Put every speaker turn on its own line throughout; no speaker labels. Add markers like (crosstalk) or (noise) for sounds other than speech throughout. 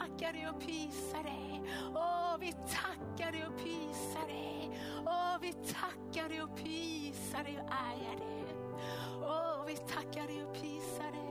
tackar dig och prisar dig. Åh, vi tackar dig och prisar dig. Åh, vi tackar dig och prisar dig och ärar dig. Åh, vi tackar dig och prisar dig.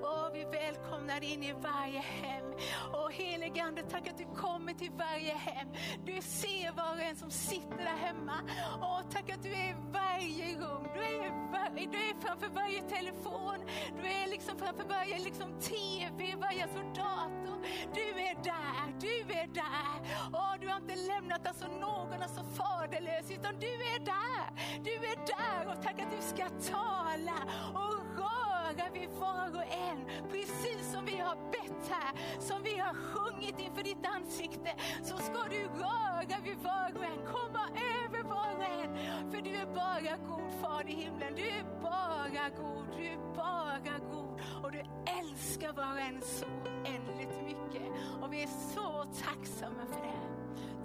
Och vi välkomnar in i varje hem. Och helige Ande, tack att du kommer till varje hem. Du ser var och en som sitter där hemma. Och tack att du är i varje rum. Du är, varje, du är framför varje telefon. Du är liksom framför varje liksom tv, varje alltså dator. Du är där, du är där. Och du har inte lämnat alltså någon alltså faderlös, utan du är där. Du är där och tack att du ska tala och röra vid var och en. Precis som vi har bett här, som vi har sjungit inför ditt ansikte, så ska du röra vid var och en. Komma över var och en. För du är bara god far i himlen. Du är bara god, du är bara god. Och du älskar var och en så oändligt mycket. Och vi är så tacksamma för det.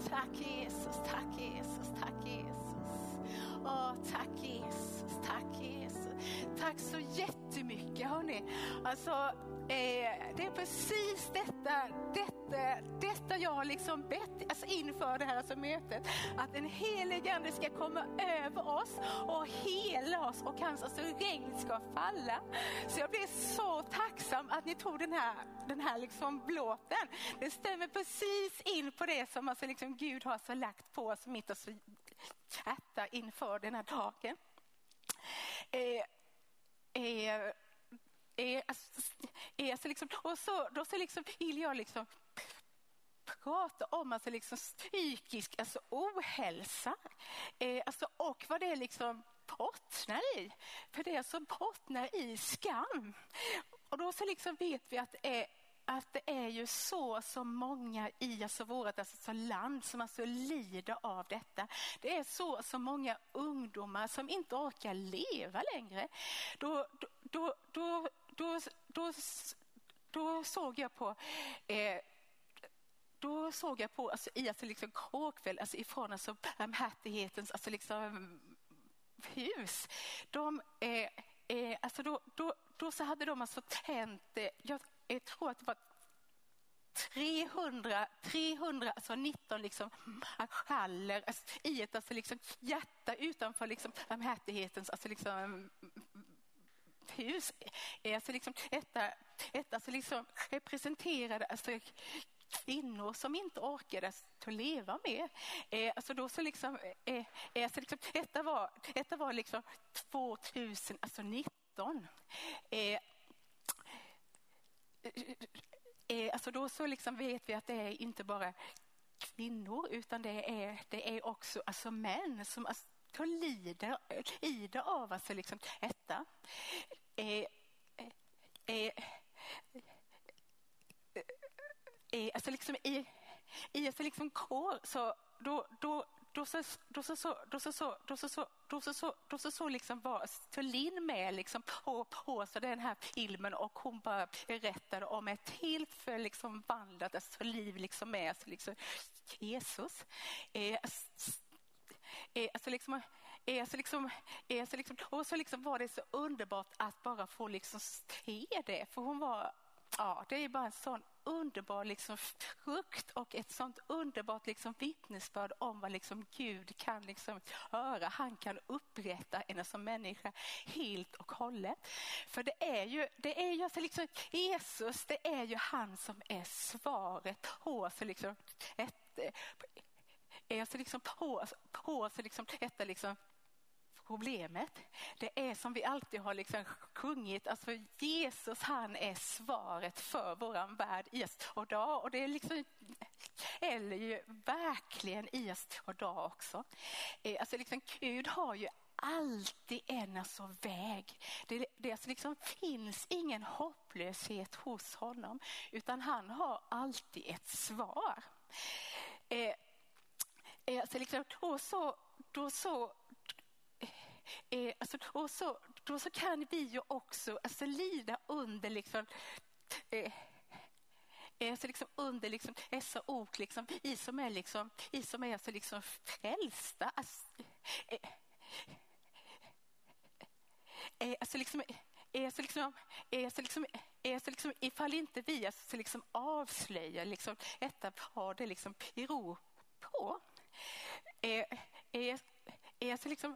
Tack Jesus, tack Jesus, tack Jesus. Åh, tack Jesus, tack Jesus. Tack så jättemycket hörni. Alltså, eh, det är precis detta, detta, detta jag har liksom bett alltså inför det här alltså mötet. Att en helig ande ska komma över oss och hela oss och hans alltså regn ska falla. Så jag blir så tacksam att ni tog den här, den här liksom blåten. Den stämmer precis in på det som alltså liksom Gud har så lagt på oss mitt alltså chatta inför den här dagen. Eh, eh, eh alltså, eh, alltså, liksom, och så, då så liksom vill jag liksom prata om alltså liksom psykisk alltså ohälsa eh, alltså, och vad det liksom bottnar i. För det alltså bottnar i skam. Och då så liksom vet vi att det är att det är ju så så många i alltså vårt alltså land som alltså lider av detta. Det är så så många ungdomar som inte orkar leva längre. Då, då, då, då, då, då såg jag på eh, då såg jag på alltså, i alltså, liksom, Kråkväll, alltså, ifrån alltså, barmhärtighetens alltså, liksom, hus. De, eh, eh, alltså, då, då, då så hade de alltså tänt, eh, jag jag tror att det var 300, 300 alltså 19 liksom, schaller alltså, i ett alltså, liksom, hjärta utanför liksom, barmhärtighetens alltså, liksom, mm, hus. Alltså, liksom, detta, detta alltså, liksom, representerade alltså, kvinnor som inte orkade att leva med. Eh, alltså då så liksom, eh, eh alltså liksom, detta var, detta var liksom 2019. Alltså eh, Eh, Eh, alltså då så liksom vet vi att det är inte bara kvinnor utan det är, det är också alltså män som alltså lider, eh, lider av alltså liksom detta. Eh, eh, eh, eh alltså liksom i, i alltså liksom kår så då, då, då så, då så, så, då så, så, då så, så, då så, så, då så, så liksom var Thulin med liksom på, på så den här filmen och hon bara berättade om ett helt för liksom vandrat alltså, liv liksom med alltså, liksom, Jesus. Eh, eh Alltså liksom, eh, alltså liksom, eh, alltså liksom, och så liksom var det så underbart att bara få liksom se det. För hon var, ja, det är bara en sån underbar liksom frukt och ett sånt underbart liksom vittnesbörd om vad liksom Gud kan liksom höra. Han kan upprätta en som människa helt och hållet. För det är ju, det är ju alltså liksom Jesus, det är ju han som är svaret på alltså liksom ett, eh, är alltså liksom på, på alltså liksom detta liksom problemet. Det är som vi alltid har liksom sjungit, alltså Jesus han är svaret för våran värld i oss och dag. Och det är liksom, eller ju verkligen i oss och dag också. Eh, alltså liksom, Gud har ju alltid en alltså väg. Det, det alltså liksom finns ingen hopplöshet hos honom utan han har alltid ett svar. Eh, eh alltså liksom, då så, då så Eh, alltså, och så, då så kan vi ju också alltså, lida under liksom, eh, eh alltså liksom under liksom dessa ord liksom, i som är, liksom, i som är alltså liksom frälsta. Alltså, eh, eh, alltså liksom, är så liksom, är så liksom, är så liksom, ifall inte vi alltså liksom avslöjar liksom, detta har det liksom i ro på. Är, är, är så liksom,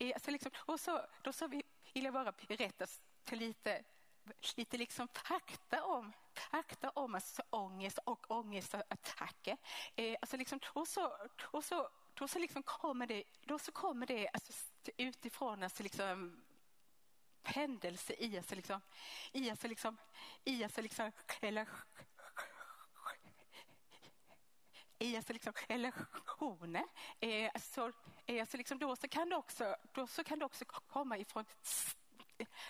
alltså liksom, och så, då så vill jag bara berätta lite lite liksom fakta om, fakta om alltså ångest och ångestattacker. Eh, alltså liksom, och så, och så, då så liksom kommer det, då så kommer det alltså utifrån alltså liksom händelse i alltså liksom, i alltså liksom, i alltså liksom, eller i alltså liksom relationer. Eh, så, eh, så liksom då så kan det också, då så kan det också komma ifrån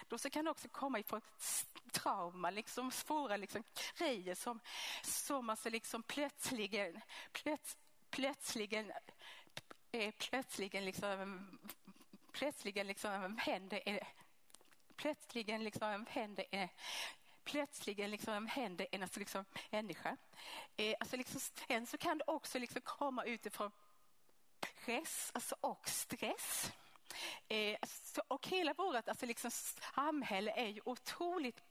då så kan det också komma ifrån trauma, liksom svåra liksom, grejer som, som alltså liksom plötsligen, plöts, plötsligen, eh, plötsligen liksom, plötsligen liksom händer, eh, plötsligen liksom händer eh, plötsligen liksom händer en alltså liksom människa. Eh, alltså liksom, sen så kan det också liksom komma utifrån press alltså och stress. Eh, alltså, och hela vårt alltså liksom, samhälle är ju otroligt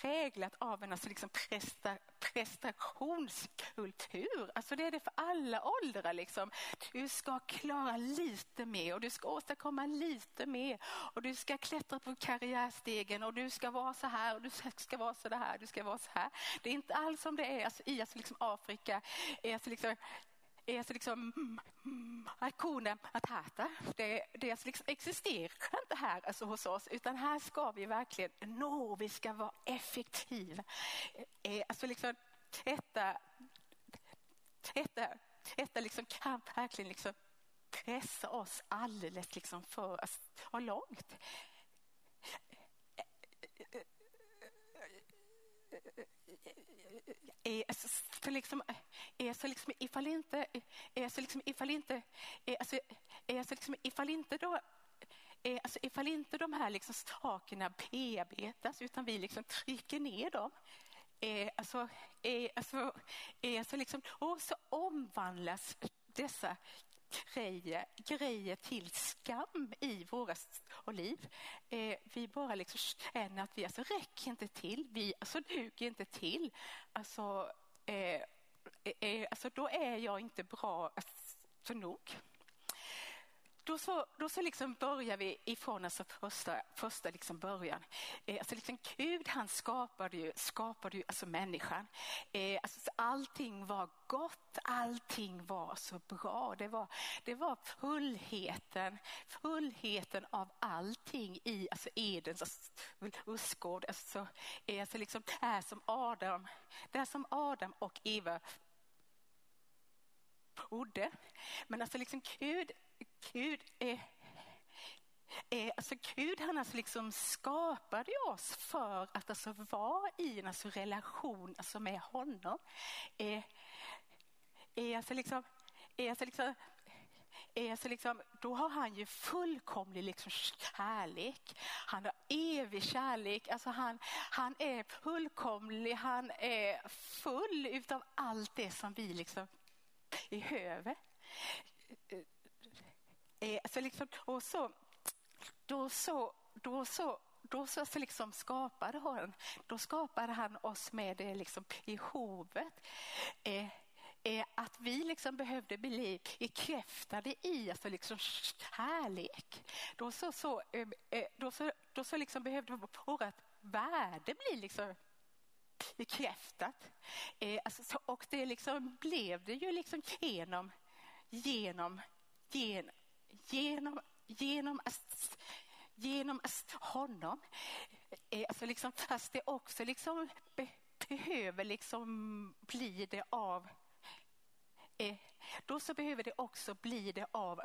präglat av en alltså liksom presta, prestationskultur. Alltså det är det för alla åldrar. Liksom. Du ska klara lite mer och du ska åstadkomma lite mer och du ska klättra på karriärstegen och du ska vara så här och du ska vara så här. Du ska vara så här. Det är inte alls som det är alltså, i alltså liksom Afrika. Alltså liksom, är liksom, mm, mm, liksom Hakuna Matata. Det, det liksom existerar inte här alltså hos oss utan här ska vi verkligen nå, vi ska vara effektiva. Eh, alltså liksom, detta, detta, detta liksom kan verkligen liksom pressa oss alldeles liksom för alltså, att långt är liksom, är så liksom ifall inte, är så liksom ifall inte, är alltså, är så liksom ifall inte då är, alltså ifall inte de här liksom sakerna bearbetas utan vi liksom trycker ner dem är, alltså, är, alltså, är, så, liksom, och så omvandlas dessa grejer, grejer till skam i våra liv. Eh, vi bara liksom känner att vi alltså räcker inte till, vi alltså duger inte till. Alltså, eh, eh, alltså då är jag inte bra alltså, nog. Då så, då så liksom börjar vi ifrån alltså första, första liksom början. Eh, alltså liksom Gud han skapade ju, skapade ju alltså människan. Eh, alltså allting var gott, allting var så bra. Det var, det var fullheten, fullheten av allting i alltså Edens alltså, lustgård. Alltså, eh, alltså liksom, där, som Adam, där som Adam och Eva bodde. Men alltså liksom Gud Gud är, är alltså Gud han alltså liksom skapade oss för att alltså vara i en alltså relation alltså med honom. Är, är alltså liksom, är alltså liksom är alltså liksom, då har han ju fullkomlig liksom kärlek. Han har evig kärlek. Alltså han, han är fullkomlig, han är full utav allt det som vi liksom i Höve. Eh, eh, så liksom, och så, då så, då så då så, liksom skapade han, då skapade han oss med det liksom i hovet. Eh, eh, att vi liksom behövde bli bekräftade i alltså liksom härlek. Då så, så, eh, eh, då så, då så liksom behövde vårt värde bli liksom bekräftat. Eh, alltså, och det liksom blev det ju liksom genom, genom, genom genom, genom, genom honom. Eh, alltså liksom, fast det också liksom be, behöver liksom bli det av eh, då så behöver det också bli det av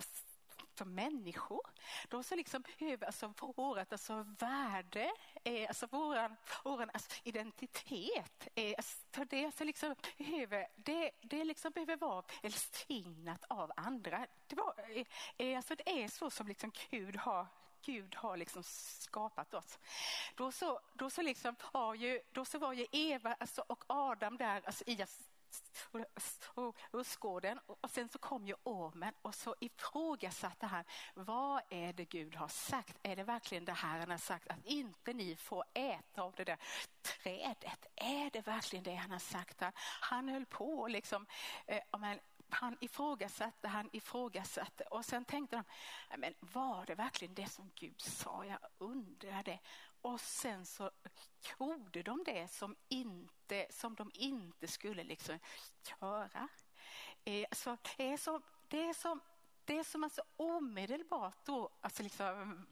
för människor. De som liksom över alltså vårat alltså värde, eh, alltså våran, våran alltså identitet. Eh, alltså för det, alltså liksom behöver, det, det liksom behöver vara välsignat av andra. Det, var, eh, eh, alltså det är så som liksom Gud har Gud har liksom skapat oss. Då så, då så, liksom var, ju, då så var ju Eva alltså, och Adam där alltså, i rustgården och sen så kom ju ormen och så ifrågasatte han vad är det Gud har sagt? Är det verkligen det här han har sagt att inte ni får äta av det där trädet? Är det verkligen det han har sagt? Han höll på liksom, eh, men, han ifrågasatte, han ifrågasatte och sen tänkte de, men var det verkligen det som Gud sa? Jag undrar det. Och sen så gjorde de det som, inte, som de inte skulle liksom göra. Eh, så det är som, det är som, det är som alltså omedelbart då, alltså liksom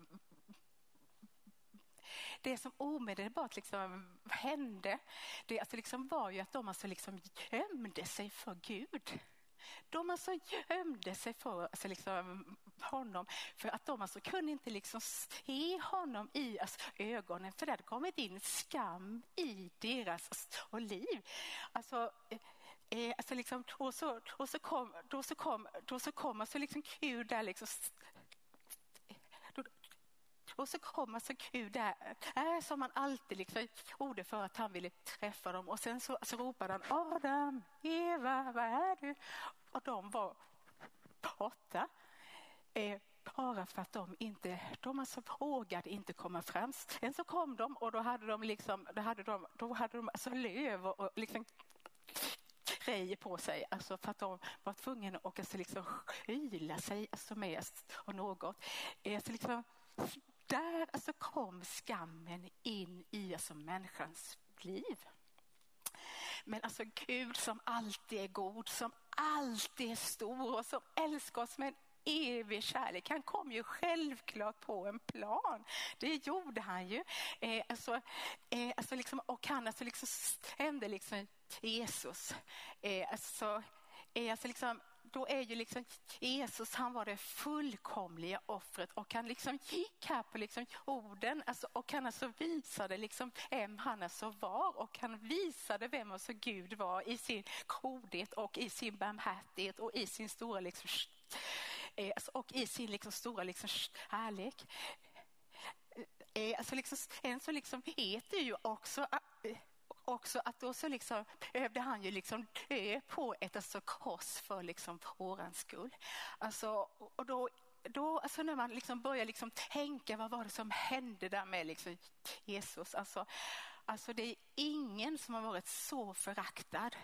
det som omedelbart liksom hände, det alltså liksom var ju att de alltså liksom gömde sig för Gud. De alltså gömde sig för alltså liksom, honom för att de alltså kunde inte liksom se honom i alltså, ögonen för det hade kommit in skam i deras alltså, liv. Alltså, eh, eh, alltså liksom, och, så, och så kom, då så kom, då så kom alltså liksom Gud där liksom och så kom alltså Gud där, äh, som han alltid liksom gjorde för att han ville träffa dem. Och sen så, så ropade han Adam, Eva, var är du? Och de var borta. Eh, bara för att de inte, de alltså vågade inte komma fram. Sen så kom de och då hade de liksom, då hade de, då hade de alltså löv och, och liksom grejer på sig, alltså för att de var tvungna att alltså liksom skyla sig alltså med och något. Alltså liksom, där alltså kom skammen in i alltså människans liv. Men alltså Gud som alltid är god, som alltid är stor och som älskar oss med en evig kärlek. Han kom ju självklart på en plan. Det gjorde han ju. Eh, alltså, eh, alltså liksom, och han alltså liksom stämde liksom Jesus. Eh, alltså, eh, alltså liksom, då är ju liksom Jesus, han var det fullkomliga offret och han liksom gick här på liksom orden alltså, och han alltså visade liksom vem han alltså var och han visade vem alltså Gud var i sin godhet och i sin barmhärtighet och i sin stora liksom, Alltså, och i sin liksom stora liksom kärlek. Eh, alltså liksom, en så liksom heter ju också eh, också att då så liksom behövde han ju liksom dö på ett alltså kors för liksom vårans skull. Alltså, och då, då, alltså när man liksom börjar liksom tänka vad var det som hände där med liksom Jesus. Alltså, alltså det är ingen som har varit så föraktad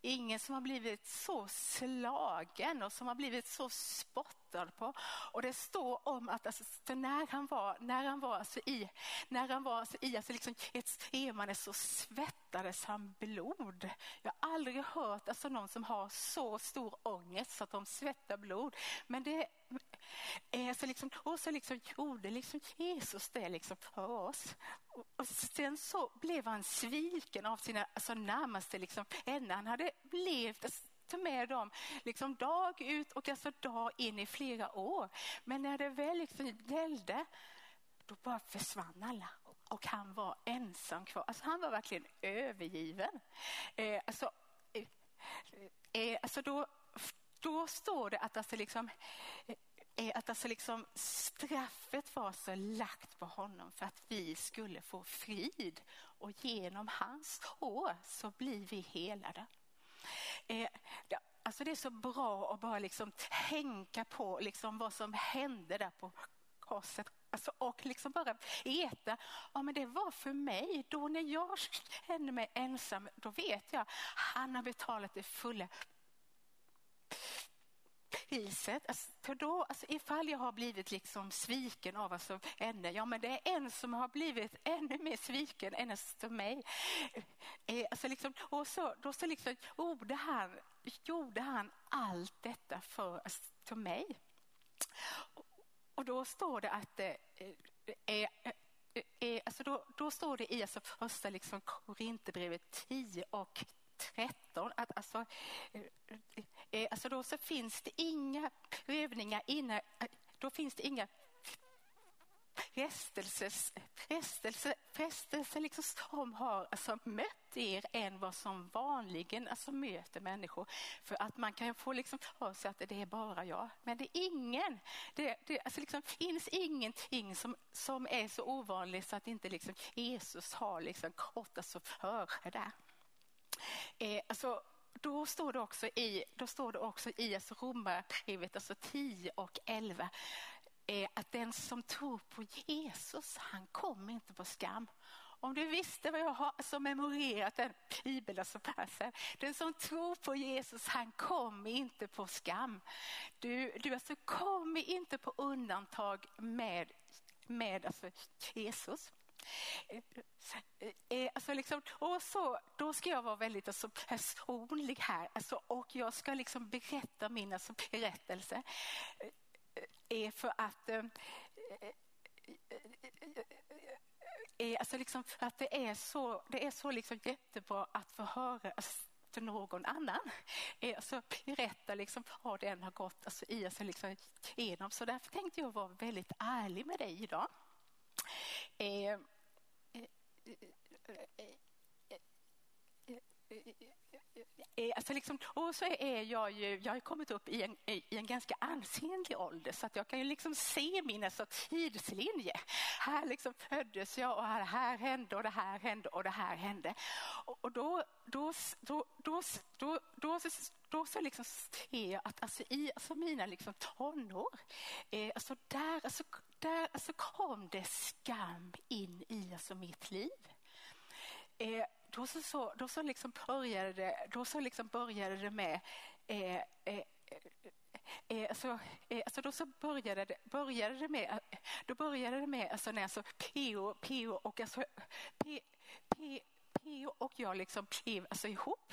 Ingen som har blivit så slagen och som har blivit så spottad på. Och det står om att alltså, när han var, när han var alltså i, när han var alltså i alltså liksom ett semane så svettades han blod. Jag har aldrig hört alltså någon som har så stor ångest så att de svettar blod. Men det är så liksom, och så liksom gjorde liksom Jesus det liksom för oss. Och, Och sen så blev han sviken av sina alltså närmaste liksom, vänner. Han hade levt alltså, med dem liksom dag ut och alltså dag in i flera år. Men när det väl liksom gällde, då bara försvann alla och han var ensam kvar. Alltså han var verkligen övergiven. Eh, alltså, eh, eh alltså då, då står det att alltså liksom, eh, är att alltså liksom straffet var så lagt på honom för att vi skulle få frid och genom hans hår så blir vi helade. Eh, alltså det är så bra att bara liksom tänka på liksom vad som hände där på korset Alltså, och liksom bara veta, ja men det var för mig. Då när jag känner mig ensam, då vet jag, han har betalat det fulla priset. Alltså, då, alltså, ifall jag har blivit liksom sviken av alltså, henne, ja men det är en som har blivit ännu mer sviken än av mig. Eh, alltså, liksom, och så, då så liksom, gjorde, han, gjorde han allt detta för, alltså, mig. Och då står det att eh, eh, eh, eh, alltså då, då står det i alltså första liksom Korinthierbrevet 10 och 13 att alltså, eh, Eh, alltså då så finns det inga prövningar innan, eh, då finns det inga frestelser, frestelser, frestelse liksom som har alltså mött er än vad som vanligen alltså möter människor. För att man kan få liksom för sig att det är bara jag. Men det är ingen. Det, det alltså liksom finns ingenting som, som är så ovanligt så att inte liksom Jesus har liksom kort alltså före det. Eh, alltså, då står det också i, då står det också i alltså Romarbrevet alltså 10 och 11 eh, att den som tror på Jesus, han kommer inte på skam. Om du visste vad jag har alltså memorerat den bibeln, alltså versen. Den som tror på Jesus, han kommer inte på skam. Du, du alltså kommer inte på undantag med, med alltså Jesus. Eh, eh, alltså liksom, och så, då ska jag vara väldigt alltså, personlig här alltså, och jag ska liksom berätta min alltså, berättelse. Är för att eh, är alltså liksom för att det är så, det är så liksom jättebra att få höra alltså, för någon annan. Alltså, berätta liksom vad den har gått alltså, i, alltså, liksom, igenom. Så därför tänkte jag vara väldigt ärlig med dig idag. Eh, för liksom, och så är jag ju, jag har kommit upp i en, i en ganska ansenlig ålder så att jag kan ju liksom se min alltså, tidslinje. Här liksom föddes jag och här, här hände och det här hände och det här hände. Och, och då, då, då, då, då, då, då så liksom ser jag att alltså, i alltså mina liksom tonår, eh, alltså där, alltså, där alltså kom det skam in i alltså mitt liv. Eh, då så, så, då så liksom började det, då så liksom började det med eh, eh, Eh, eh alltså, eh, alltså då så började det, började det med, då började det med alltså när alltså PO, PO och alltså P, P, Matteo och jag liksom blev alltså ihop.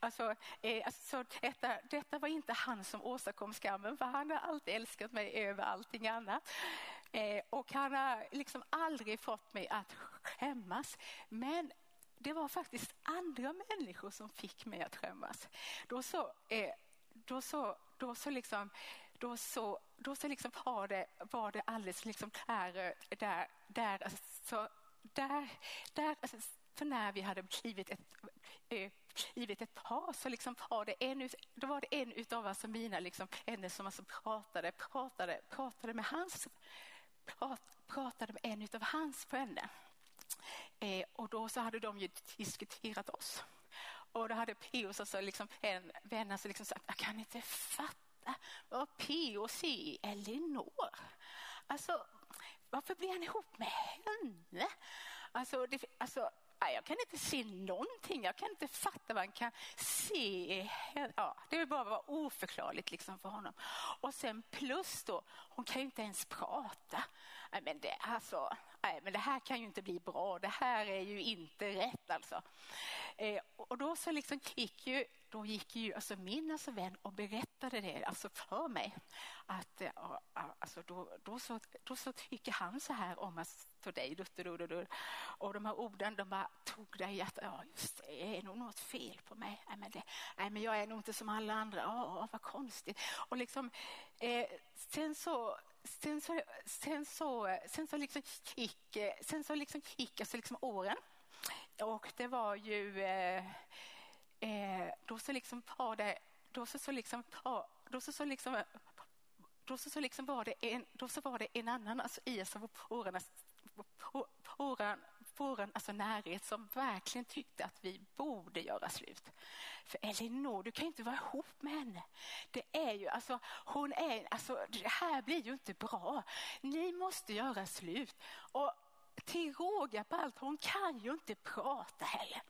Alltså, eh, alltså detta, detta var inte han som åstadkom skammen för han har alltid älskat mig över allting annat. Eh, och han har liksom aldrig fått mig att skämmas. Men det var faktiskt andra människor som fick mig att skämmas. Då så, eh, då så, då så liksom, då så, då så liksom var det, var det alldeles liksom där, där, där, alltså, där, där alltså, för när vi hade blivit ett, äh, blivit ett par så liksom var det en, då var det en utav alltså mina liksom, vänner som alltså pratade, pratade, pratade med hans prat, pratade med en utav hans vänner. Eh, och då så hade de ju diskuterat oss. Och då hade Pius, alltså liksom en vän, alltså liksom sagt, jag kan inte fatta vad Pius ser Elinor. Alltså, varför blir han ihop med henne? Alltså, det, alltså jag kan inte se någonting. Jag kan inte fatta vad han kan se. Ja, det bara vara oförklarligt liksom för honom. Och sen plus då, hon kan ju inte ens prata. Men det, alltså, nej, men det här kan ju inte bli bra. Det här är ju inte rätt alltså. Eh, och då så liksom gick ju, då gick ju alltså min alltså vän och berättade det alltså för mig. Att, eh, alltså då, då, så, då så tycker han så här om att för dig. Och de här orden de bara tog dig i hjärtat. Ja, just det, det är nog något fel på mig. Nej, men, det, nej, men jag är nog inte som alla andra. Ja, vad konstigt. Och liksom, eh, sen så sen så, sen så, sen så liksom gick, eh, sen så liksom gick alltså liksom åren. Och det var ju, eh, eh, då så liksom var det, då så, så liksom, då så, så liksom då så, så liksom var det en, då så var det en annan alltså, i alltså, årarnas våran, våran alltså närhet som verkligen tyckte att vi borde göra slut. För Elinor, du kan inte vara ihop med henne. Det är ju, alltså, hon är, alltså, det här blir ju inte bra. Ni måste göra slut. Och till råga på allt, hon kan ju inte prata heller.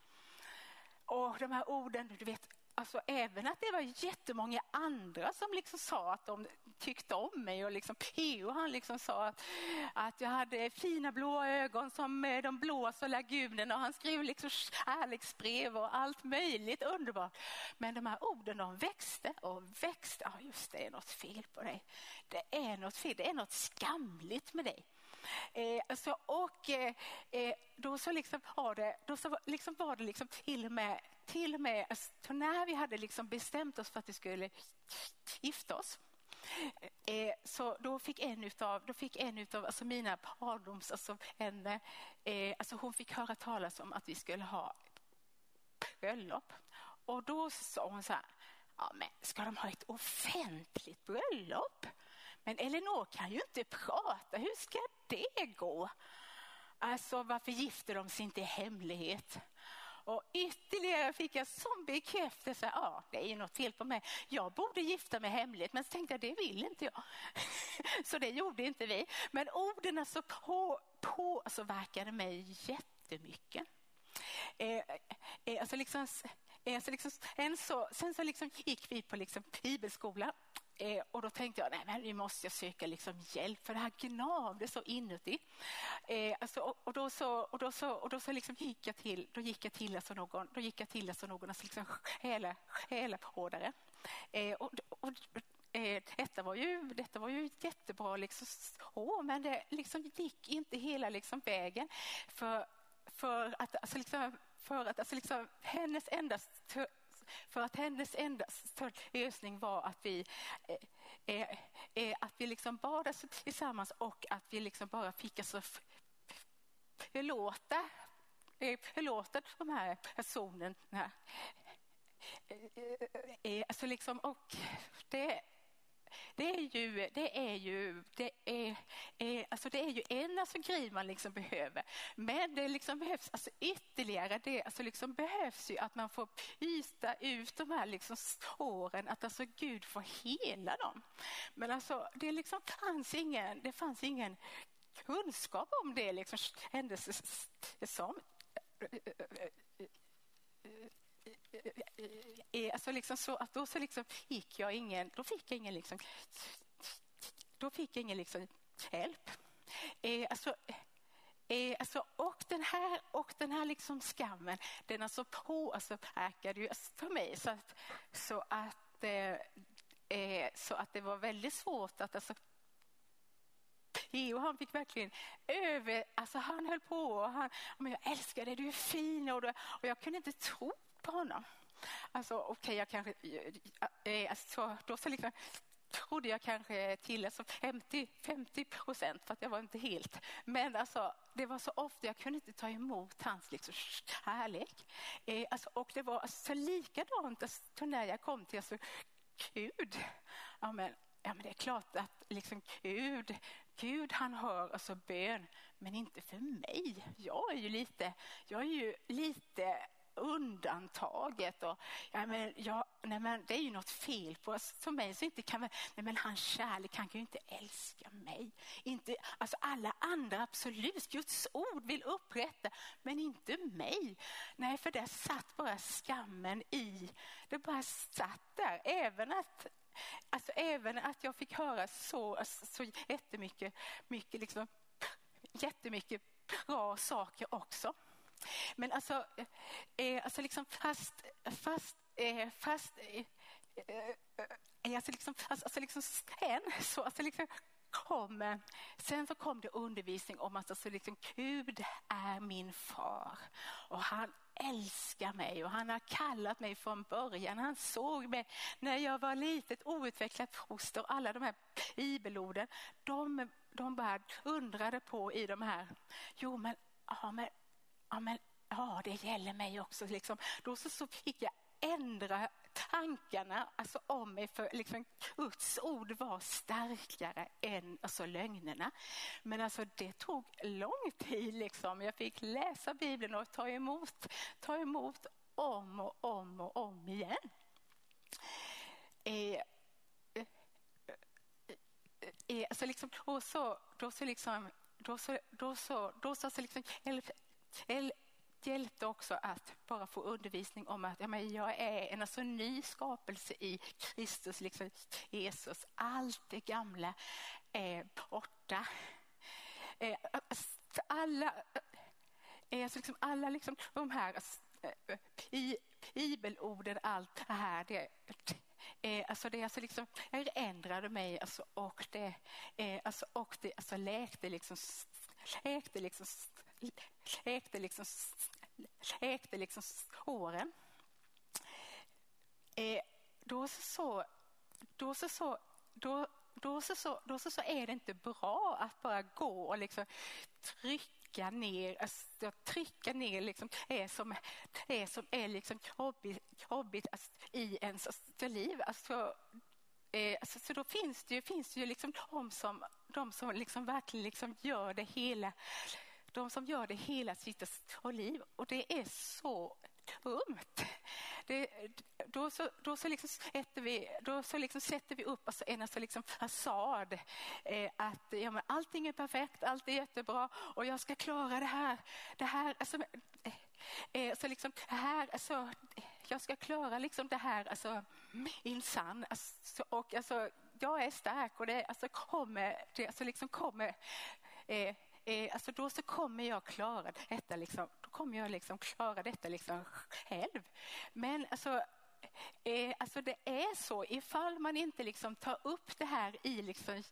Och de här orden, du vet, Alltså även att det var jättemånga andra som liksom sa att de tyckte om mig och liksom P.O. han liksom sa att, att jag hade fina blåa ögon som eh, de blåsa lagunerna och han skrev liksom kärleksbrev och allt möjligt underbart. Men de här orden de växte och växte. Ja just det, är något fel på dig. Det är något fel, det är något skamligt med dig. Eh, alltså, och eh, eh, då så liksom var det, då så liksom var det liksom till och med, till och med alltså, när vi hade liksom bestämt oss för att vi skulle gifta oss Eh, så då fick en utav, då fick en utav alltså mina pardoms... alltså, en, eh, alltså hon fick höra talas om att vi skulle ha bröllop. Och då sa hon så här, ja, men ska de ha ett offentligt bröllop? Men Elinor kan ju inte prata, hur ska det gå? Alltså varför gifter de sig inte i hemlighet? Och ytterligare fick jag som bekräftelse, ja det är ju något fel på mig. Jag borde gifta mig hemligt men så tänkte jag det vill inte jag. (laughs) Så det gjorde inte vi. Men orden alltså på, på alltså verkade mig jättemycket. Eh, eh, alltså liksom, eh, alltså liksom, en så, sen så liksom gick vi på liksom bibelskola Eh, och då tänkte jag, nej men nu måste jag söka liksom hjälp för det här gnavde så inuti. Eh, alltså, och, och, då så, och då så, och då så liksom gick jag till, då gick jag till alltså någon, då gick jag till alltså någon alltså liksom själa, själavårdare. Eh, och, och, eh, detta var ju, detta var ju jättebra liksom, så, men det liksom gick inte hela liksom vägen. För, för att, alltså liksom, för att alltså liksom, hennes enda för att hennes enda lösning var att vi, eh, eh, eh att vi liksom badade tillsammans och att vi liksom bara fick alltså förlåta, eh, förlåta de här personerna. Eh, alltså liksom, och det, det är ju, det är ju, det är, är, alltså det är ju en alltså grej man liksom behöver. Men det liksom behövs alltså ytterligare, det alltså liksom behövs ju att man får yta ut de här liksom såren, att alltså Gud får hela dem. Men alltså det liksom fanns ingen, det fanns ingen kunskap om det liksom kändes det som eh, eh, eh, Eh, eh, eh, alltså liksom så att då så liksom gick jag ingen, då fick jag ingen liksom, då fick jag ingen liksom hjälp. Eh, alltså, eh, alltså, och den här, och den här liksom skammen, den alltså på, alltså påverkade ju för mig så att, så att, eh, så att det var väldigt svårt att alltså, Theo han fick verkligen över, alltså han höll på och han, men jag älskar dig, du är fin och, och jag kunde inte tro på honom. Alltså okej, okay, jag kanske... Eh, eh, alltså, då så liksom, trodde jag kanske till alltså 50, 50 procent för att jag var inte helt. Men alltså, det var så ofta jag kunde inte ta emot hans liksom, kärlek. Eh, alltså, och det var alltså, likadant alltså, när jag kom till alltså, Gud. Ja, men, ja, men det är klart att liksom, Gud, Gud han hör alltså bön, men inte för mig. Jag är ju lite, jag är ju lite undantaget. Och, ja, men, ja, nej, men, det är ju något fel på oss. För mig så inte kan man, nej, men hans kärlek, han kan ju inte älska mig. Inte, alltså alla andra, absolut, Guds ord vill upprätta, men inte mig. Nej, för där satt bara skammen i. Det bara satt där. Även att Alltså även att jag fick höra så, alltså, så jättemycket, mycket liksom, jättemycket bra saker också. Men alltså, eh, alltså liksom fast, fast, eh, fast eh, eh, eh alltså liksom, alltså, alltså liksom sen så, alltså liksom kom, eh, sen så kom det undervisning om att alltså liksom, Gud är min far och han älskar mig och han har kallat mig från början. Han såg mig när jag var litet outvecklat foster. Alla de här bibelorden, de, de bara undrade på i de här, jo men, ja, men ja, men, ja det gäller mig också. Liksom. Då så, så fick jag ändra tankarna alltså om mig för liksom, Guds ord var starkare än alltså, lögnerna. Men alltså, det tog lång tid. Liksom. Jag fick läsa Bibeln och ta emot, ta emot om och om och om igen. Eh, eh, eh, alltså liksom, då så, då så liksom, då så, då så, då så, så liksom, hjälpte också att bara få undervisning om att ja, men jag är en alltså, ny skapelse i Kristus, liksom Jesus. Allt det gamla är borta. Eh, alltså, alla, eh, alltså, liksom, alla liksom, de här eh, i bibelorden, allt det här, det, Eh, alltså det alltså liksom, jag ändrade mig alltså, och det, eh, alltså, och det alltså, läkte liksom, läkte liksom läkte liksom, läkte liksom håren. Eh, då så, så, då så, så då, då, så, så, då så, så är det inte bra att bara gå och liksom trycka ner, alltså, trycka ner liksom, det som det som är liksom jobbigt, jobbigt alltså, i ens alltså, liv. Alltså, eh, alltså, så då finns det ju, finns det ju liksom de som, de som liksom verkligen liksom gör det hela de som gör det hela sitt liv och det är så dumt. Det, då så, då så, liksom sätter, vi, då så liksom sätter vi upp alltså en alltså liksom fasad. Eh, att ja, men allting är perfekt, allt är jättebra och jag ska klara det här. Det här alltså, eh, eh så liksom, här, alltså, jag ska klara liksom det här alltså, insan. Alltså, och alltså, jag är stark och det alltså, kommer, det alltså, liksom kommer eh, eh, alltså då så kommer jag klara detta, liksom, då kommer jag liksom klara detta liksom själv. Men alltså, eh, alltså det är så, ifall man inte liksom tar upp det här i liksom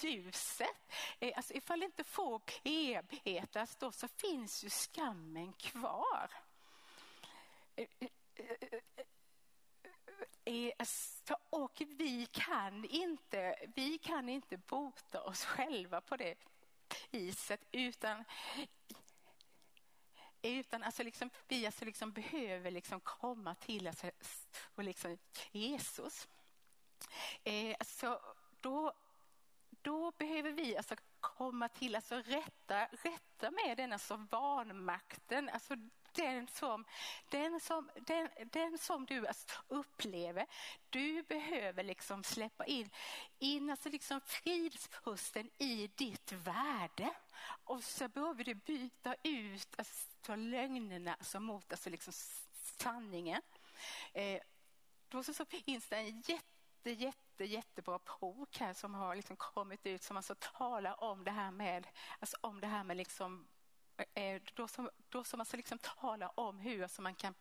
ljuset, eh, alltså ifall det inte får bearbetas då så finns ju skammen kvar. Eh, eh, eh, och vi kan, inte, vi kan inte bota oss själva på det iset utan utan alltså liksom, vi alltså liksom behöver liksom komma till alltså, och liksom Jesus. Eh, alltså, då, då behöver vi alltså komma till alltså rätta, rätta med den alltså vanmakten, alltså den som, den som, den, den som du alltså upplever. Du behöver liksom släppa in, in alltså liksom fridspusten i ditt värde. Och så behöver du byta ut alltså lögnerna alltså mot alltså liksom sanningen. Eh, då så, så finns det en jätte, jätte, jätte, jättebra bok här som har liksom kommit ut som alltså talar om det här med, alltså om det här med liksom eh, då som, då som alltså liksom talar om hur alltså man kan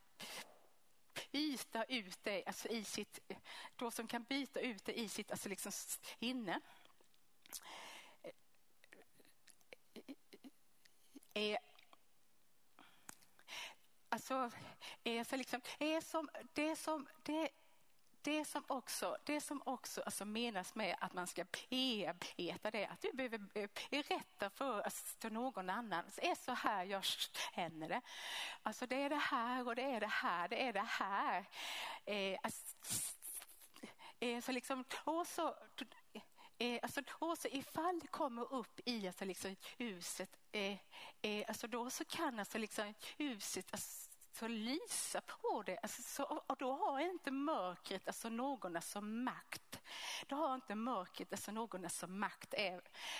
byta ut det alltså i sitt, då som kan byta ut det i sitt alltså liksom inne. Är, eh, eh, alltså, är, så liksom, är som, det som, det, det som också, det som också alltså menas med att man ska bearbeta det, att du behöver eh, berätta för, alltså, någon annan, det är så här jag känner det. Alltså det är det här och det är det här, det är det här. Eh, alltså, eh, så liksom, och så, Eh, alltså då så ifall det kommer upp i alltså liksom huset, eh, eh, alltså då så kan alltså liksom huset alltså, så lysa på det. Alltså, så, och då har inte mörkret alltså någon alltså makt. Då har inte mörkret alltså någon alltså makt.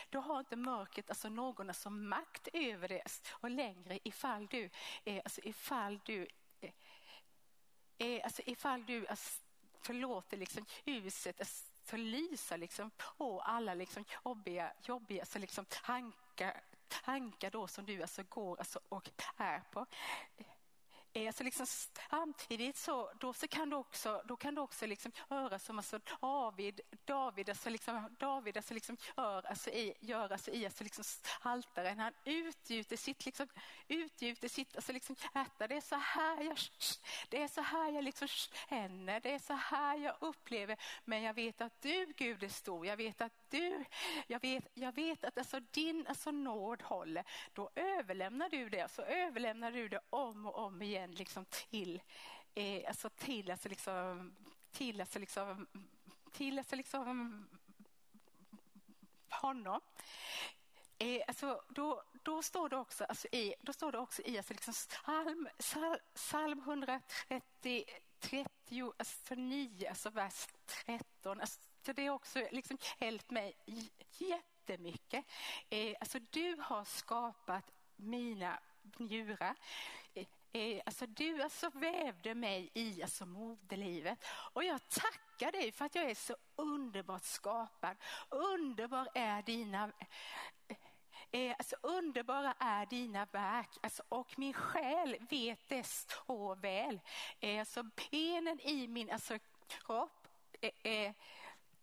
Då har inte mörkret alltså någon alltså makt över det. Och längre ifall du, eh, alltså ifall du, eh, alltså ifall du alltså, förlåter liksom ljuset alltså, så lysa liksom på alla liksom jobbiga, jobbiga alltså, liksom tankar, tankar då som du alltså går alltså och är på. Eh, så liksom, samtidigt så, då så kan du också, då kan du också liksom höra som alltså David, David, alltså liksom, David alltså liksom gör, alltså i, gör alltså i alltså liksom altaren. Han utgjuter sitt, liksom, utgjuter sitt alltså liksom hjärta. Det är så här jag, det är så här jag liksom känner, det är så här jag upplever. Men jag vet att du Gud är stor, jag vet att du, jag vet, jag vet att alltså din alltså nåd håller. Då överlämnar du det, så överlämnar du det om och om igen liksom till, eh, alltså till, alltså liksom, till, alltså liksom, till alltså liksom honom. Eh, alltså, då, då står det också alltså i, då står det också i alltså liksom psalm, psalm 130, 30, alltså 9, alltså vers 13. Alltså, det har också liksom hjälpt mig jättemycket. Eh, alltså, du har skapat mina njurar. Eh, eh, alltså du alltså vävde mig i alltså moderlivet och jag tackar dig för att jag är så underbart skapad. Underbar är dina Eh, eh alltså, underbara är dina verk alltså, och min själ vet det så väl. Eh, alltså, benen i min alltså, kropp, eh, eh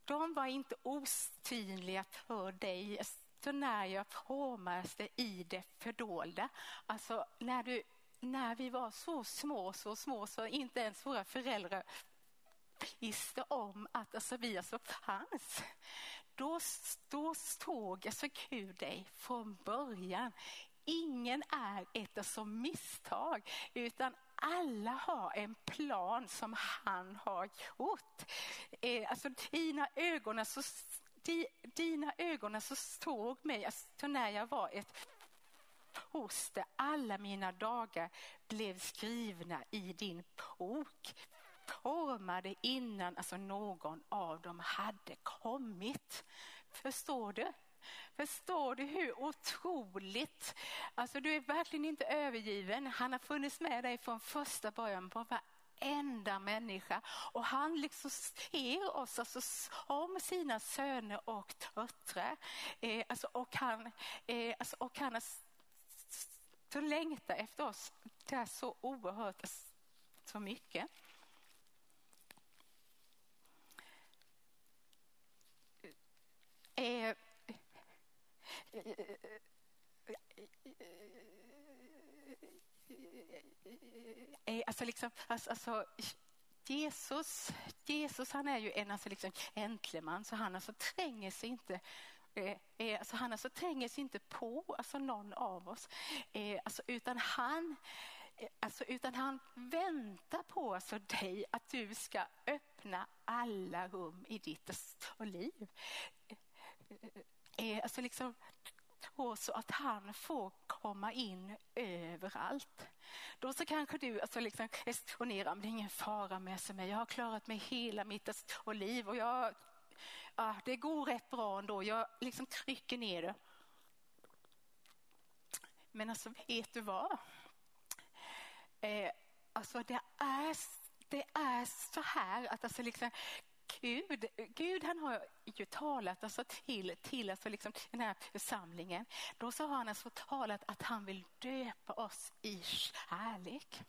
de var inte osynliga för dig så när jag formades i det fördolda. Alltså när du när vi var så små, så små så inte ens våra föräldrar visste om att alltså, vi alltså fanns. Då, då stod alltså Gud dig från början. Ingen är ett alltså misstag utan alla har en plan som han har gjort. Eh, alltså, dina ögon så, di, dina ögon så såg mig alltså, när jag var ett foster. Alla mina dagar blev skrivna i din bok formade innan alltså någon av dem hade kommit. Förstår du? Förstår du hur otroligt, alltså du är verkligen inte övergiven. Han har funnits med dig från första början på varenda människa och han liksom ser oss alltså som sina söner och döttrar. Eh, alltså, och han, eh, alltså, och han så längtar efter oss det är så oerhört alltså, så mycket. Eh, Eh, alltså liksom, alltså, alltså, Jesus, Jesus han är ju en alltså liksom äntleman så han alltså tränger sig inte eh, eh, alltså han alltså tränger sig inte på alltså någon av oss eh, alltså, utan han eh, Alltså, utan han väntar på alltså dig att du ska öppna alla rum i ditt och liv. Eh, alltså liksom, så att han får komma in överallt. Då så kanske du alltså liksom exponerar, det är ingen fara med sig, jag har klarat mig hela mitt liv och jag, ja, det går rätt bra ändå, jag liksom trycker ner det. Men alltså vet du vad? Eh, alltså det är, det är så här att alltså liksom, Gud, Gud han har ju talat alltså till, till alltså liksom den här församlingen. Då så har han alltså talat att han vill döpa oss i kärlek.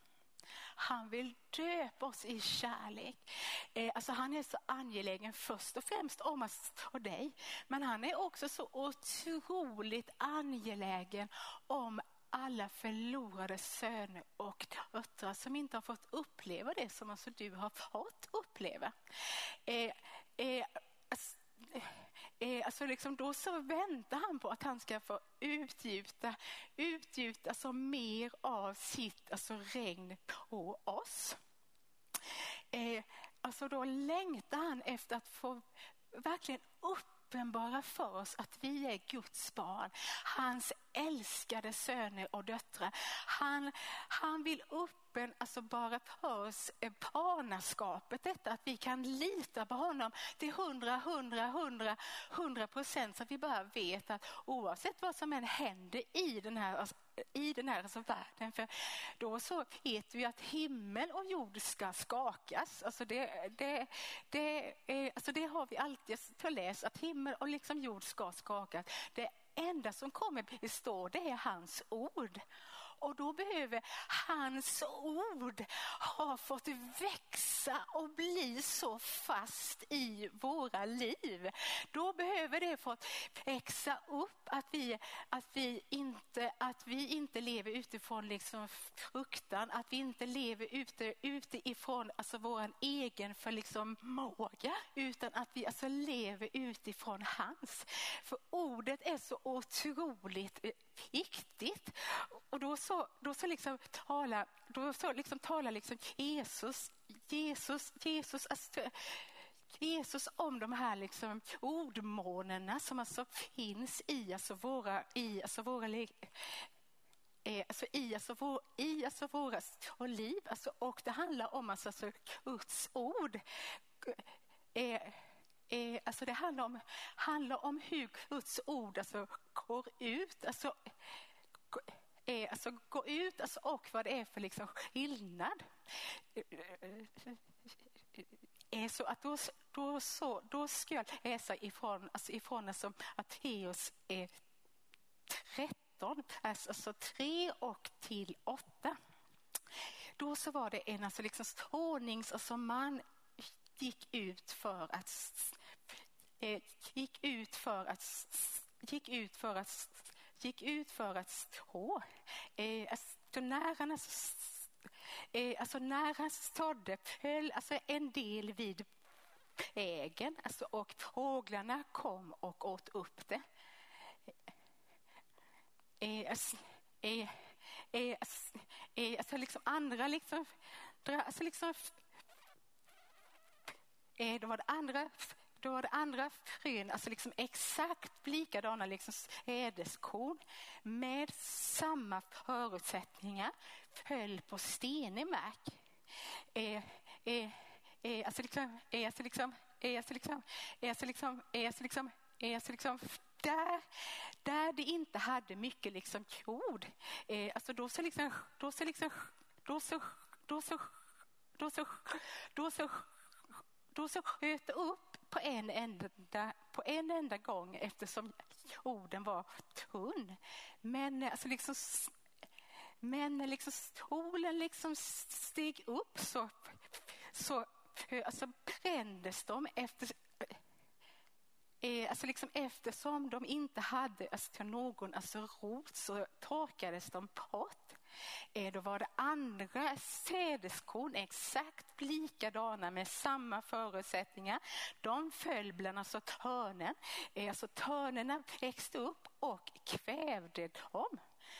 Han vill döpa oss i kärlek. Eh, alltså han är så angelägen först och främst om oss och dig. Men han är också så otroligt angelägen om alla förlorade söner och döttrar som inte har fått uppleva det som alltså du har fått uppleva. Eh, eh, alltså, eh, alltså liksom då så väntar han på att han ska få utgjuta, utgjuta alltså mer av sitt alltså regn på oss. Eh, alltså då längtar han efter att få verkligen upp uppenbara för oss att vi är Guds barn, hans älskade söner och döttrar. Han, han vill kroppen, alltså bara för oss eh, barnaskapet, detta att vi kan lita på honom till hundra, hundra, hundra, hundra procent så att vi bara vet att oavsett vad som än händer i den här alltså, i den här alltså världen. För då så vet vi att himmel och jord ska skakas. Alltså det, det, det, alltså det har vi alltid läst, att himmel och liksom jord ska skakas. Det enda som kommer bestå det är hans ord. Och då behöver hans ord ha fått växa och bli så fast i våra liv. Då behöver det fått växa upp att vi, att vi, inte, att vi inte lever utifrån liksom fruktan, att vi inte lever ute, utifrån alltså vår egen för liksom måga, utan att vi alltså lever utifrån hans. För ordet är så otroligt viktigt. Och då så, då så liksom talar, då så liksom talar liksom Jesus, Jesus, Jesus, alltså, Jesus om de här liksom ordmånerna som alltså finns i alltså våra, i alltså våra eh, alltså i, alltså vår, i alltså våra och liv. Alltså, och det handlar om alltså, alltså Guds ord. Eh, eh, alltså det handlar om, handlar om hur Guds ord alltså går ut. Alltså, är, eh, alltså, går ut alltså, och vad det är för liksom, skillnad. Är så att då, då, så, då ska jag läsa ifrån, alltså, ifrån alltså, Matteus eh, 13, alltså, alltså 3 och till 8. Då så var det en alltså, liksom, ordnings, alltså, man gick ut för att eh, gick ut för att gick ut för att gick ut för att stå. Eh, alltså, när han, eh, alltså, när han stod höll alltså, en del vid ägen alltså, och fåglarna kom och åt upp det. Eh, eh alltså, eh, eh alltså, alltså liksom andra liksom, alltså liksom eh, då var det andra då var det andra frön, alltså liksom exakt likadana liksom ädeskorn med samma förutsättningar, föll på stenig mark. Eh, eh, eh, alltså liksom, eh, alltså liksom, eh, alltså liksom, eh, alltså liksom, eh, alltså liksom, eh, alltså liksom där, där det inte hade mycket liksom jord, eh, alltså då så liksom, då så liksom, då så, då så, då så, då så, då så då så sköt upp på en enda, på en enda gång eftersom jorden var tunn. Men alltså liksom men liksom solen liksom steg upp så, så alltså brändes de efter, eh, alltså liksom eftersom de inte hade alltså någon alltså rot så torkades de bort. Eh, då var det andra sädeskorn exakt likadana med samma förutsättningar. De föll bland alltså törnen. Eh, alltså törnena växte upp och kvävde dem.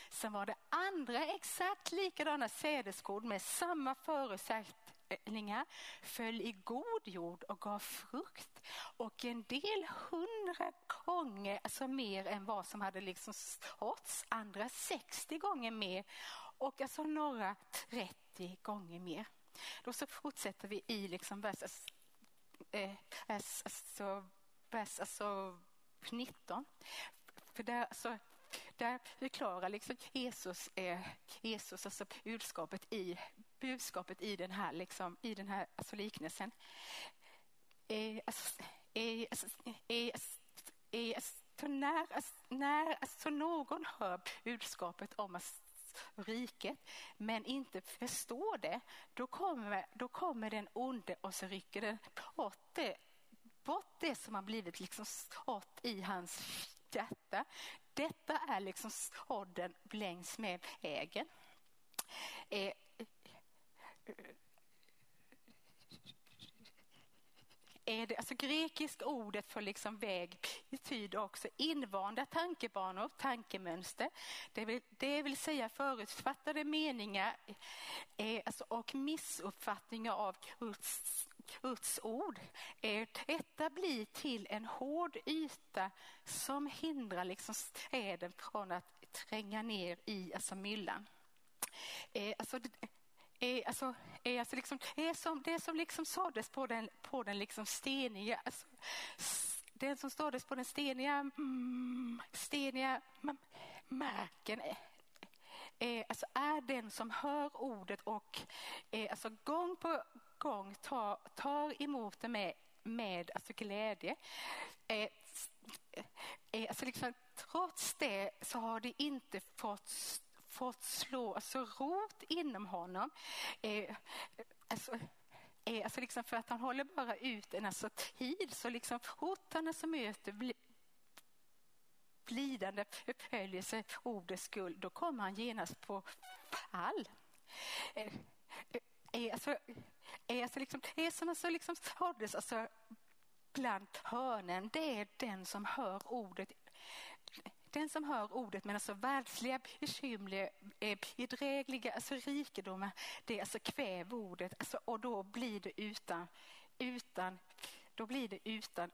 Sen var det andra exakt likadana sädeskorn med samma förutsättningar föll i god jord och gav frukt. Och en del hundra gånger alltså mer än vad som hade liksom stått, andra 60 gånger mer och jag sa några 30 gånger mer. Då så fortsätter vi i liksom vers, eh, alltså, vers alltså 19. För där, alltså, där förklarar liksom Jesus, eh, Jesus alltså budskapet i, budskapet i den här, liksom, i den här alltså liknelsen. Eh, alltså, eh, alltså, eh, alltså, eh, alltså när, alltså, när alltså, någon hör budskapet om att riket men inte förstår det, då kommer, då kommer den onde och så rycker den bort det, bort det som har blivit liksom stått i hans hjärta. Detta är liksom sådden längs med vägen. Eh, är det, alltså grekiska ordet för liksom väg betyder också invanda tankebanor, tankemönster. Det vill, det vill säga förutfattade meningar eh, alltså, och missuppfattningar av Guds, Guds ord. Eh, detta blir till en hård yta som hindrar liksom städen från att tränga ner i alltså myllan. Eh, alltså, är, alltså, är alltså liksom, är som, det som liksom sades på den, på den liksom steniga, alltså, den som sades på den steniga, mm, steniga marken är, alltså är den som hör ordet och är, alltså gång på gång tar, tar emot det med, med alltså glädje. Är, är, alltså liksom, trots det så har det inte fått fått slå alltså, rot inom honom. Eh, alltså, eh, alltså liksom för att han håller bara ut en alltså, tid så liksom hotarna som möter bli, blidande förföljelse ordets skull, då kommer han genast på fall. Eh, eh, eh, alltså, eh, alltså liksom, det som alltså liksom hålls alltså, bland hörnen, det är den som hör ordet den som hör ordet men alltså världsliga bekymmer, eh, bedrägliga alltså rikedomar, det alltså kväver ordet alltså, och då blir det utan, utan, då blir det utan,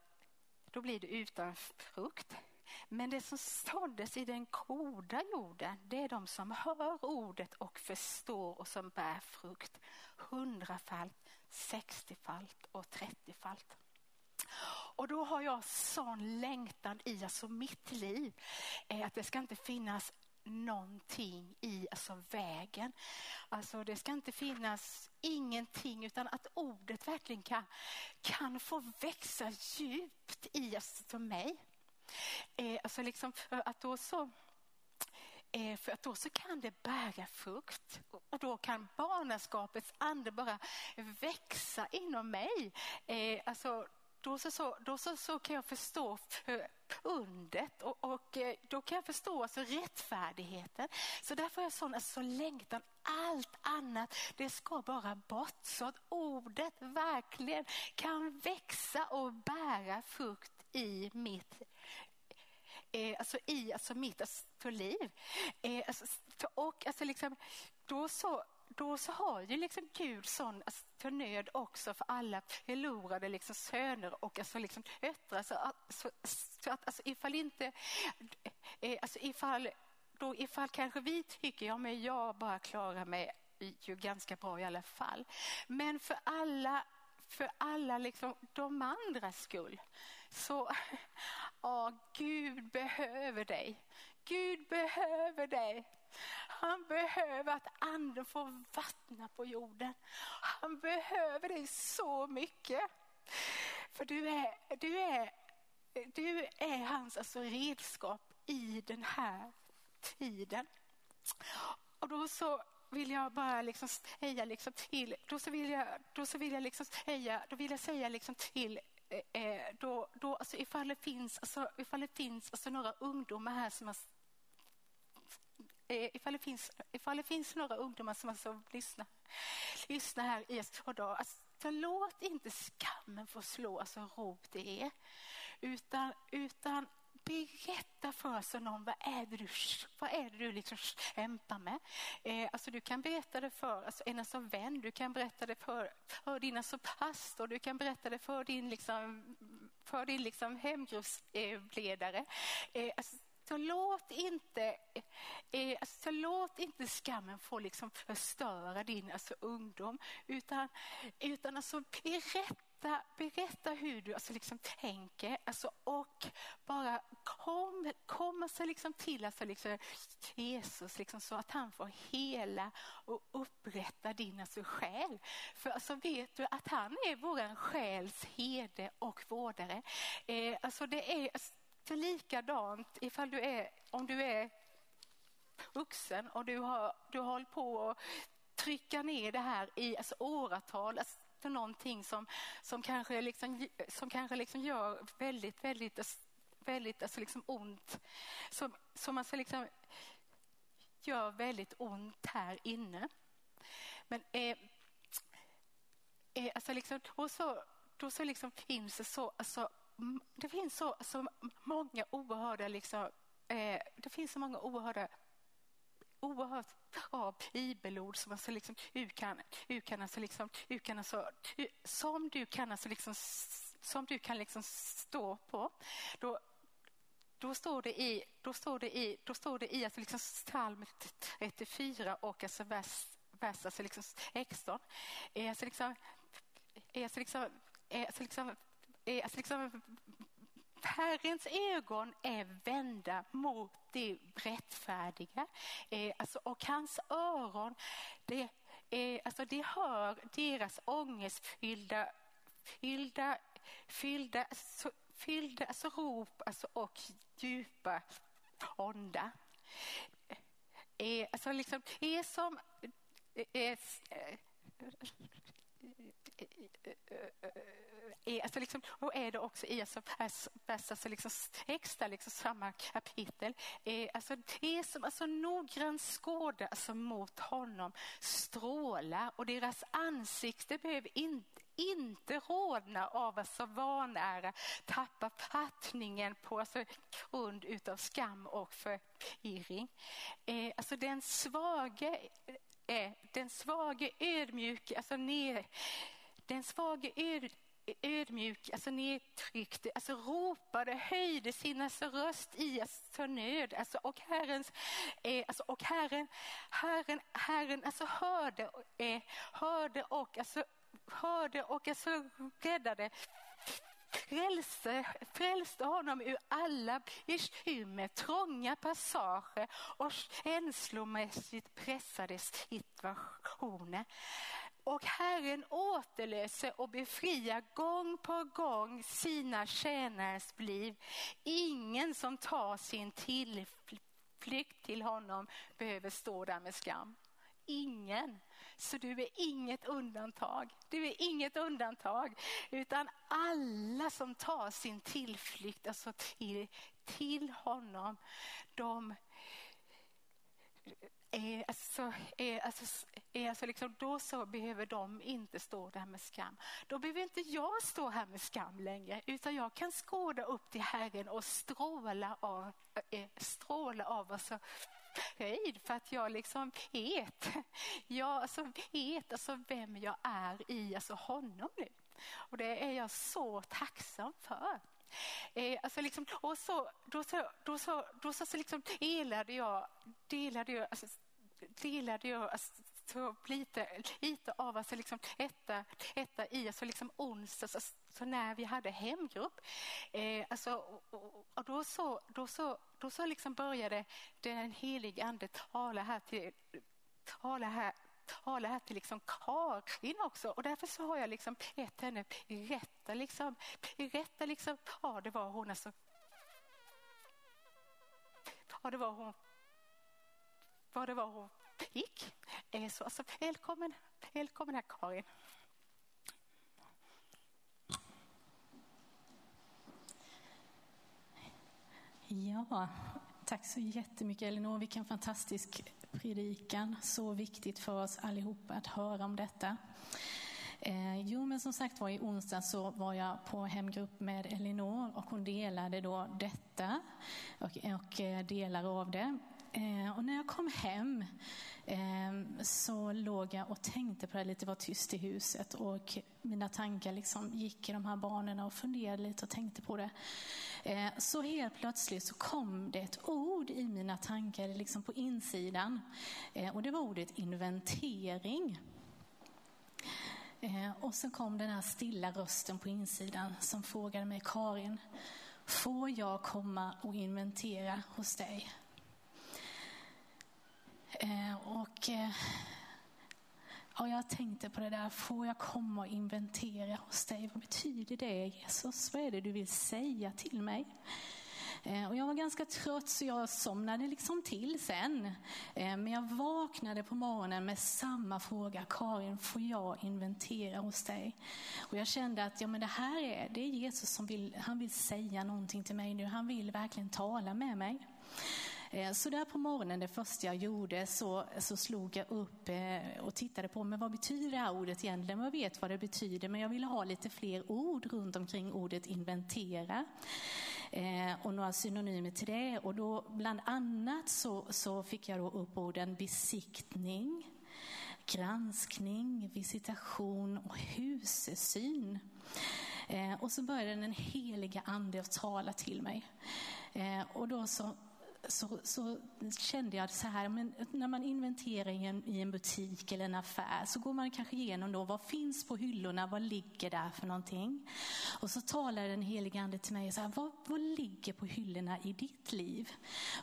då blir det utan frukt. Men det som såddes i den goda jorden, det är de som hör ordet och förstår och som bär frukt. Hundrafalt, sextiofalt och trettiofalt. Och då har jag sån längtan i alltså mitt liv. Eh, att det ska inte finnas någonting i alltså vägen. Alltså det ska inte finnas ingenting utan att ordet verkligen kan, kan få växa djupt i alltså mig. Eh, alltså liksom för att då så eh, för att då så kan det bära frukt och då kan barnaskapets ande bara växa inom mig. Eh, alltså då så, så, då så, så kan jag förstå undet och, och eh, då kan jag förstå alltså rättfärdigheten. Så därför har jag sån alltså, längtan. Allt annat det ska bara bort så att ordet verkligen kan växa och bära frukt i mitt eh, alltså i alltså mitt alltså, liv. Eh, alltså, och alltså liksom, då så då så har ju liksom Gud sån alltså, till nöd också för alla förlorade liksom söner och alltså liksom döttrar. Så, så, så att alltså ifall inte, eh, alltså ifall, då ifall kanske vi tycker, ja men jag bara klarar mig ju ganska bra i alla fall. Men för alla, för alla liksom de andras skull så, ja Gud behöver dig. Gud behöver dig. Han behöver att anden får vattna på jorden. Han behöver dig så mycket. För du är, du är, du är hans alltså redskap i den här tiden. Och då så vill jag bara liksom säga liksom till, då så vill jag, då så vill jag liksom säga, då vill jag säga liksom till eh, eh, då, då, alltså ifall det finns, alltså, ifall det finns alltså några ungdomar här som har Eh, ifall det finns, ifall det finns några ungdomar som alltså lyssnar, lyssnar här i ett par dagar. alltså, låt inte skammen få slå alltså, rot i er, utan, utan berätta för någon vad är det du, vad är det du liksom kämpar med. Eh, alltså du kan berätta det för alltså en som vän, du kan berätta det för, för din alltså pastor, du kan berätta det för din, liksom, för din liksom hemgruppsledare. Eh, alltså, så låt inte, eh, så låt inte skammen få liksom förstöra din alltså, ungdom, utan, utan alltså, berätta, berätta hur du alltså, liksom, tänker alltså, och bara kom, kom alltså, liksom, till alltså, liksom, Jesus liksom, så att han får hela och upprätta din alltså, själ. För alltså, vet du att han är vår själs herde och vårdare. Eh, alltså, det är alltså, för likadant ifall du är, om du är vuxen och du har, du har hållit på att trycka ner det här i alltså, åratal, alltså, för någonting som, som kanske, liksom, som kanske liksom gör väldigt, väldigt, alltså, väldigt alltså liksom ont. Som, som alltså liksom gör väldigt ont här inne. Men eh, eh, alltså liksom, och så, då så liksom finns det så, alltså, det finns så, så många oerhörda liksom, eh, det finns så många oerhörda oerhört bra bibelord som, alltså liksom, du kan, du kan, alltså liksom, du kan alltså, som du kan, alltså liksom, som du kan liksom stå på. Då, då står det i, då står det i, då står det i alltså liksom psalm 34 och alltså vers, vers alltså liksom 16. Alltså liksom, alltså liksom, alltså liksom är, alltså liksom, Herrens ögon är vända mot det rättfärdiga eh, alltså, och hans öron det, eh, alltså, det hör deras ångestfyllda fyllda, fyllda, så, fyllda alltså, rop alltså, och djupa onda. Eh, alltså, liksom, det är som eh, eh, är, alltså liksom, och är det också i alltså, alltså liksom, extra liksom, samma kapitel. Alltså, det som alltså, noggrant skåda alltså, mot honom strålar och deras ansikte behöver inte inte rodna av alltså vanära, tappa fattningen på alltså grund utav skam och förvirring. Eh, alltså den svage, eh, den svage ödmjuke, alltså ner, den svage öd, ödmjuk, alltså nedtryckte, alltså ropade, höjde sin alltså röst i alltså nöd. Alltså, och Herrens, eh, alltså, och Herren, Herren, Herren alltså hörde, eh, hörde och alltså, hörde och alltså räddade frälste, frälste honom ur alla bekymmer, trånga passager och känslomässigt pressade situationer. Och Herren återlöser och befriar gång på gång sina tjänares liv. Ingen som tar sin tillflykt till honom behöver stå där med skam. Ingen. Så du är inget undantag. Du är inget undantag. Utan alla som tar sin tillflykt alltså till, till honom, de är alltså, är alltså, är eh, alltså liksom, då så behöver de inte stå där med skam. Då behöver inte jag stå här med skam längre utan jag kan skåda upp till Herren och stråla av, äh, stråla av alltså, upphöjd för att jag liksom vet, jag alltså vet alltså vem jag är i alltså honom nu. Och det är jag så tacksam för. Eh, alltså liksom, och så, då så, då så, då så, så liksom delade jag, delade jag, alltså, delade jag alltså, så lite, lite av alltså liksom etta, etta i alltså liksom onsdags, alltså, så när vi hade hemgrupp. Eh, alltså, och, och, då så, då så, då så liksom började den helige ande tala här till tala här tala här till liksom Karin också och därför så har jag liksom gett henne rätta liksom, rätta liksom, ja det var hon alltså. Ja det var hon. Vad det var hon fick. Så, alltså, välkommen, välkommen här Karin.
Ja, tack så jättemycket Elinor. Vilken fantastisk predikan. Så viktigt för oss allihopa att höra om detta. Eh, jo, men som sagt var i onsdag så var jag på hemgrupp med Elinor och hon delade då detta och, och eh, delar av det. Eh, och när jag kom hem eh, så låg jag och tänkte på det lite, var tyst i huset och mina tankar liksom gick i de här banorna och funderade lite och tänkte på det. Eh, så helt plötsligt så kom det ett ord i mina tankar, liksom på insidan. Eh, och det var ordet inventering. Eh, och så kom den här stilla rösten på insidan som frågade mig, Karin, får jag komma och inventera hos dig? Eh, och eh, och jag tänkte på det där, får jag komma och inventera hos dig? Vad betyder det Jesus? Vad är det du vill säga till mig? Eh, och jag var ganska trött så jag somnade liksom till sen. Men jag vaknade på morgonen med samma fråga. Karin, får jag inventera hos dig? Och jag kände att ja, men det här är, det är Jesus som vill, han vill säga någonting till mig nu. Han vill verkligen tala med mig. Eh, så där på morgonen, det första jag gjorde, så, så slog jag upp eh, och tittade på, men vad betyder det här ordet egentligen? Jag vet vad det betyder, men jag ville ha lite fler ord runt omkring ordet inventera. Eh, och några synonymer till det. Och då, bland annat så, så fick jag då upp orden besiktning, granskning, visitation och husesyn. och så började den heliga ande att tala till mig. och då så så, så kände jag så här, men när man inventerar i en, i en butik eller en affär så går man kanske igenom då, vad finns på hyllorna, vad ligger där för någonting? Och så talar den helige ande till mig, så här, vad, vad ligger på hyllorna i ditt liv?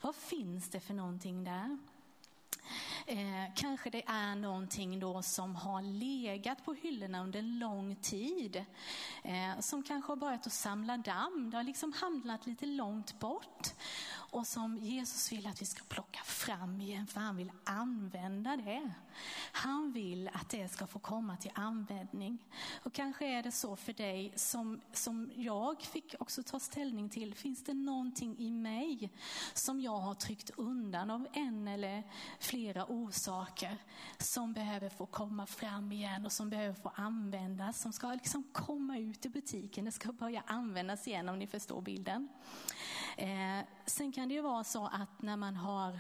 Vad finns det för någonting där? Eh, kanske det är någonting då som har legat på hyllorna under en lång tid. Eh, som kanske har börjat att samla damm. Det har liksom hamnat lite långt bort och som Jesus vill att vi ska plocka fram igen för han vill använda det. Han vill att det ska få komma till användning. Och kanske är det så för dig som, som jag fick också ta ställning till. Finns det någonting i mig som jag har tryckt undan av en eller flera orsaker som behöver få komma fram igen och som behöver få användas, som ska liksom komma ut i butiken, det ska börja användas igen om ni förstår bilden. Eh, sen kan det ju vara så att när man har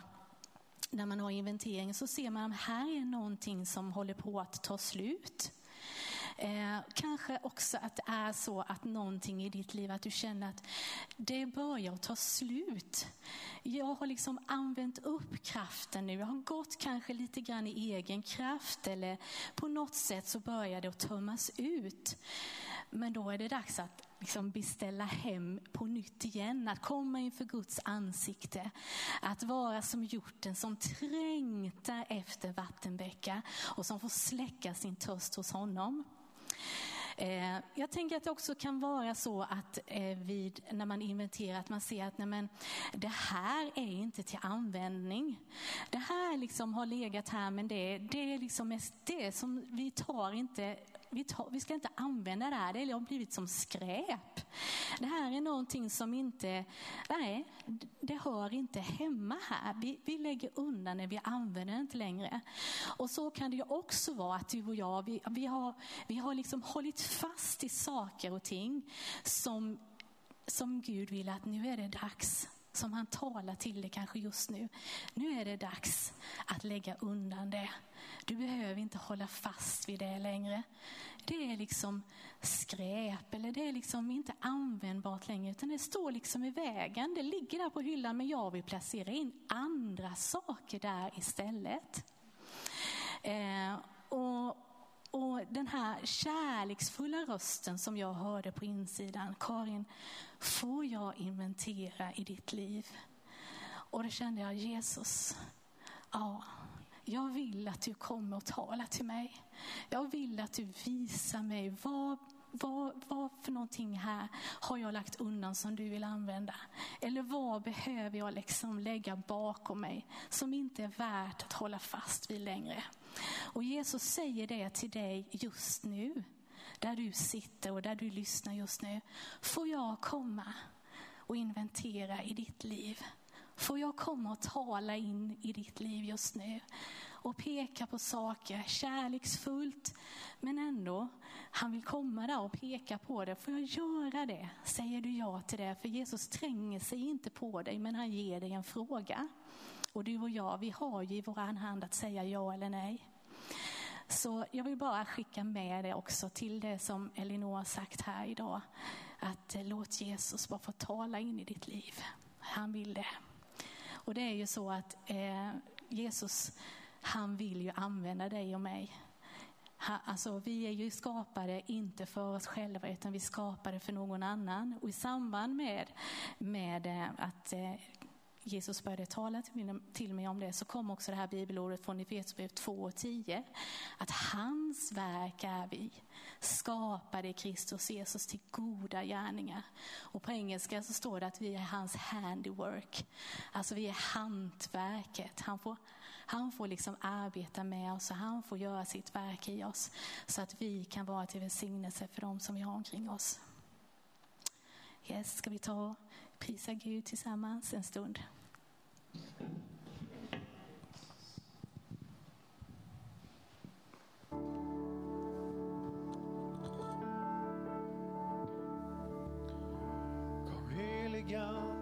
när man har inventering så ser man att här är någonting som håller på att ta slut. Eh, kanske också att det är så att någonting i ditt liv, att du känner att det börjar ta slut. Jag har liksom använt upp kraften nu. Jag har gått kanske lite grann i egen kraft eller på något sätt så börjar det att tömmas ut. Men då är det dags att liksom beställa hem på nytt igen, att komma inför Guds ansikte, att vara som hjorten som trängtar efter vattenbäckar och som får släcka sin törst hos honom. Eh, jag tänker att det också kan vara så att eh, vid, när man inventerar att man ser att nej men, det här är inte till användning. Det här liksom har legat här men det, det är liksom det som vi tar inte vi, tar, vi ska inte använda det här, det har blivit som skräp. Det här är någonting som inte, nej, det hör inte hemma här. Vi, vi lägger undan det, vi använder det inte längre. Och så kan det ju också vara att du och jag, vi, vi har, vi har liksom hållit fast i saker och ting som, som Gud vill att nu är det dags som han talar till dig kanske just nu. Nu är det dags att lägga undan det. Du behöver inte hålla fast vid det längre. Det är liksom skräp eller det är liksom inte användbart längre utan det står liksom i vägen. Det ligger där på hyllan men jag vill placera in andra saker där istället. Eh, och, och den här kärleksfulla rösten som jag hörde på insidan, Karin, får jag inventera i ditt liv? Och då kände jag, Jesus, ja, jag vill att du kommer och talar till mig. Jag vill att du visar mig vad vad, vad för någonting här har jag lagt undan som du vill använda? Eller vad behöver jag liksom lägga bakom mig som inte är värt att hålla fast vid längre? Och Jesus säger det till dig just nu, där du sitter och där du lyssnar just nu. Får jag komma och inventera i ditt liv? Får jag komma och tala in i ditt liv just nu? och peka på saker kärleksfullt. Men ändå, han vill komma där och peka på det. Får jag göra det? Säger du ja till det? För Jesus tränger sig inte på dig, men han ger dig en fråga. Och du och jag, vi har ju i vår hand att säga ja eller nej. Så jag vill bara skicka med det också till det som Elinor har sagt här idag. Att låt Jesus bara få tala in i ditt liv. Han vill det. Och det är ju så att eh, Jesus han vill ju använda dig och mig. Alltså, vi är ju skapade inte för oss själva utan vi skapade för någon annan. Och i samband med, med eh, att eh, Jesus började tala till mig om det så kom också det här bibelordet från Efesierbrevet 2 och 10. Att hans verk är vi, skapade i Kristus Jesus till goda gärningar. Och på engelska så står det att vi är hans handiwork. Alltså vi är hantverket. Han får han får liksom arbeta med oss och han får göra sitt verk i oss så att vi kan vara till välsignelse för de som vi har omkring oss. Yes, ska vi ta och prisa Gud tillsammans en stund?
young.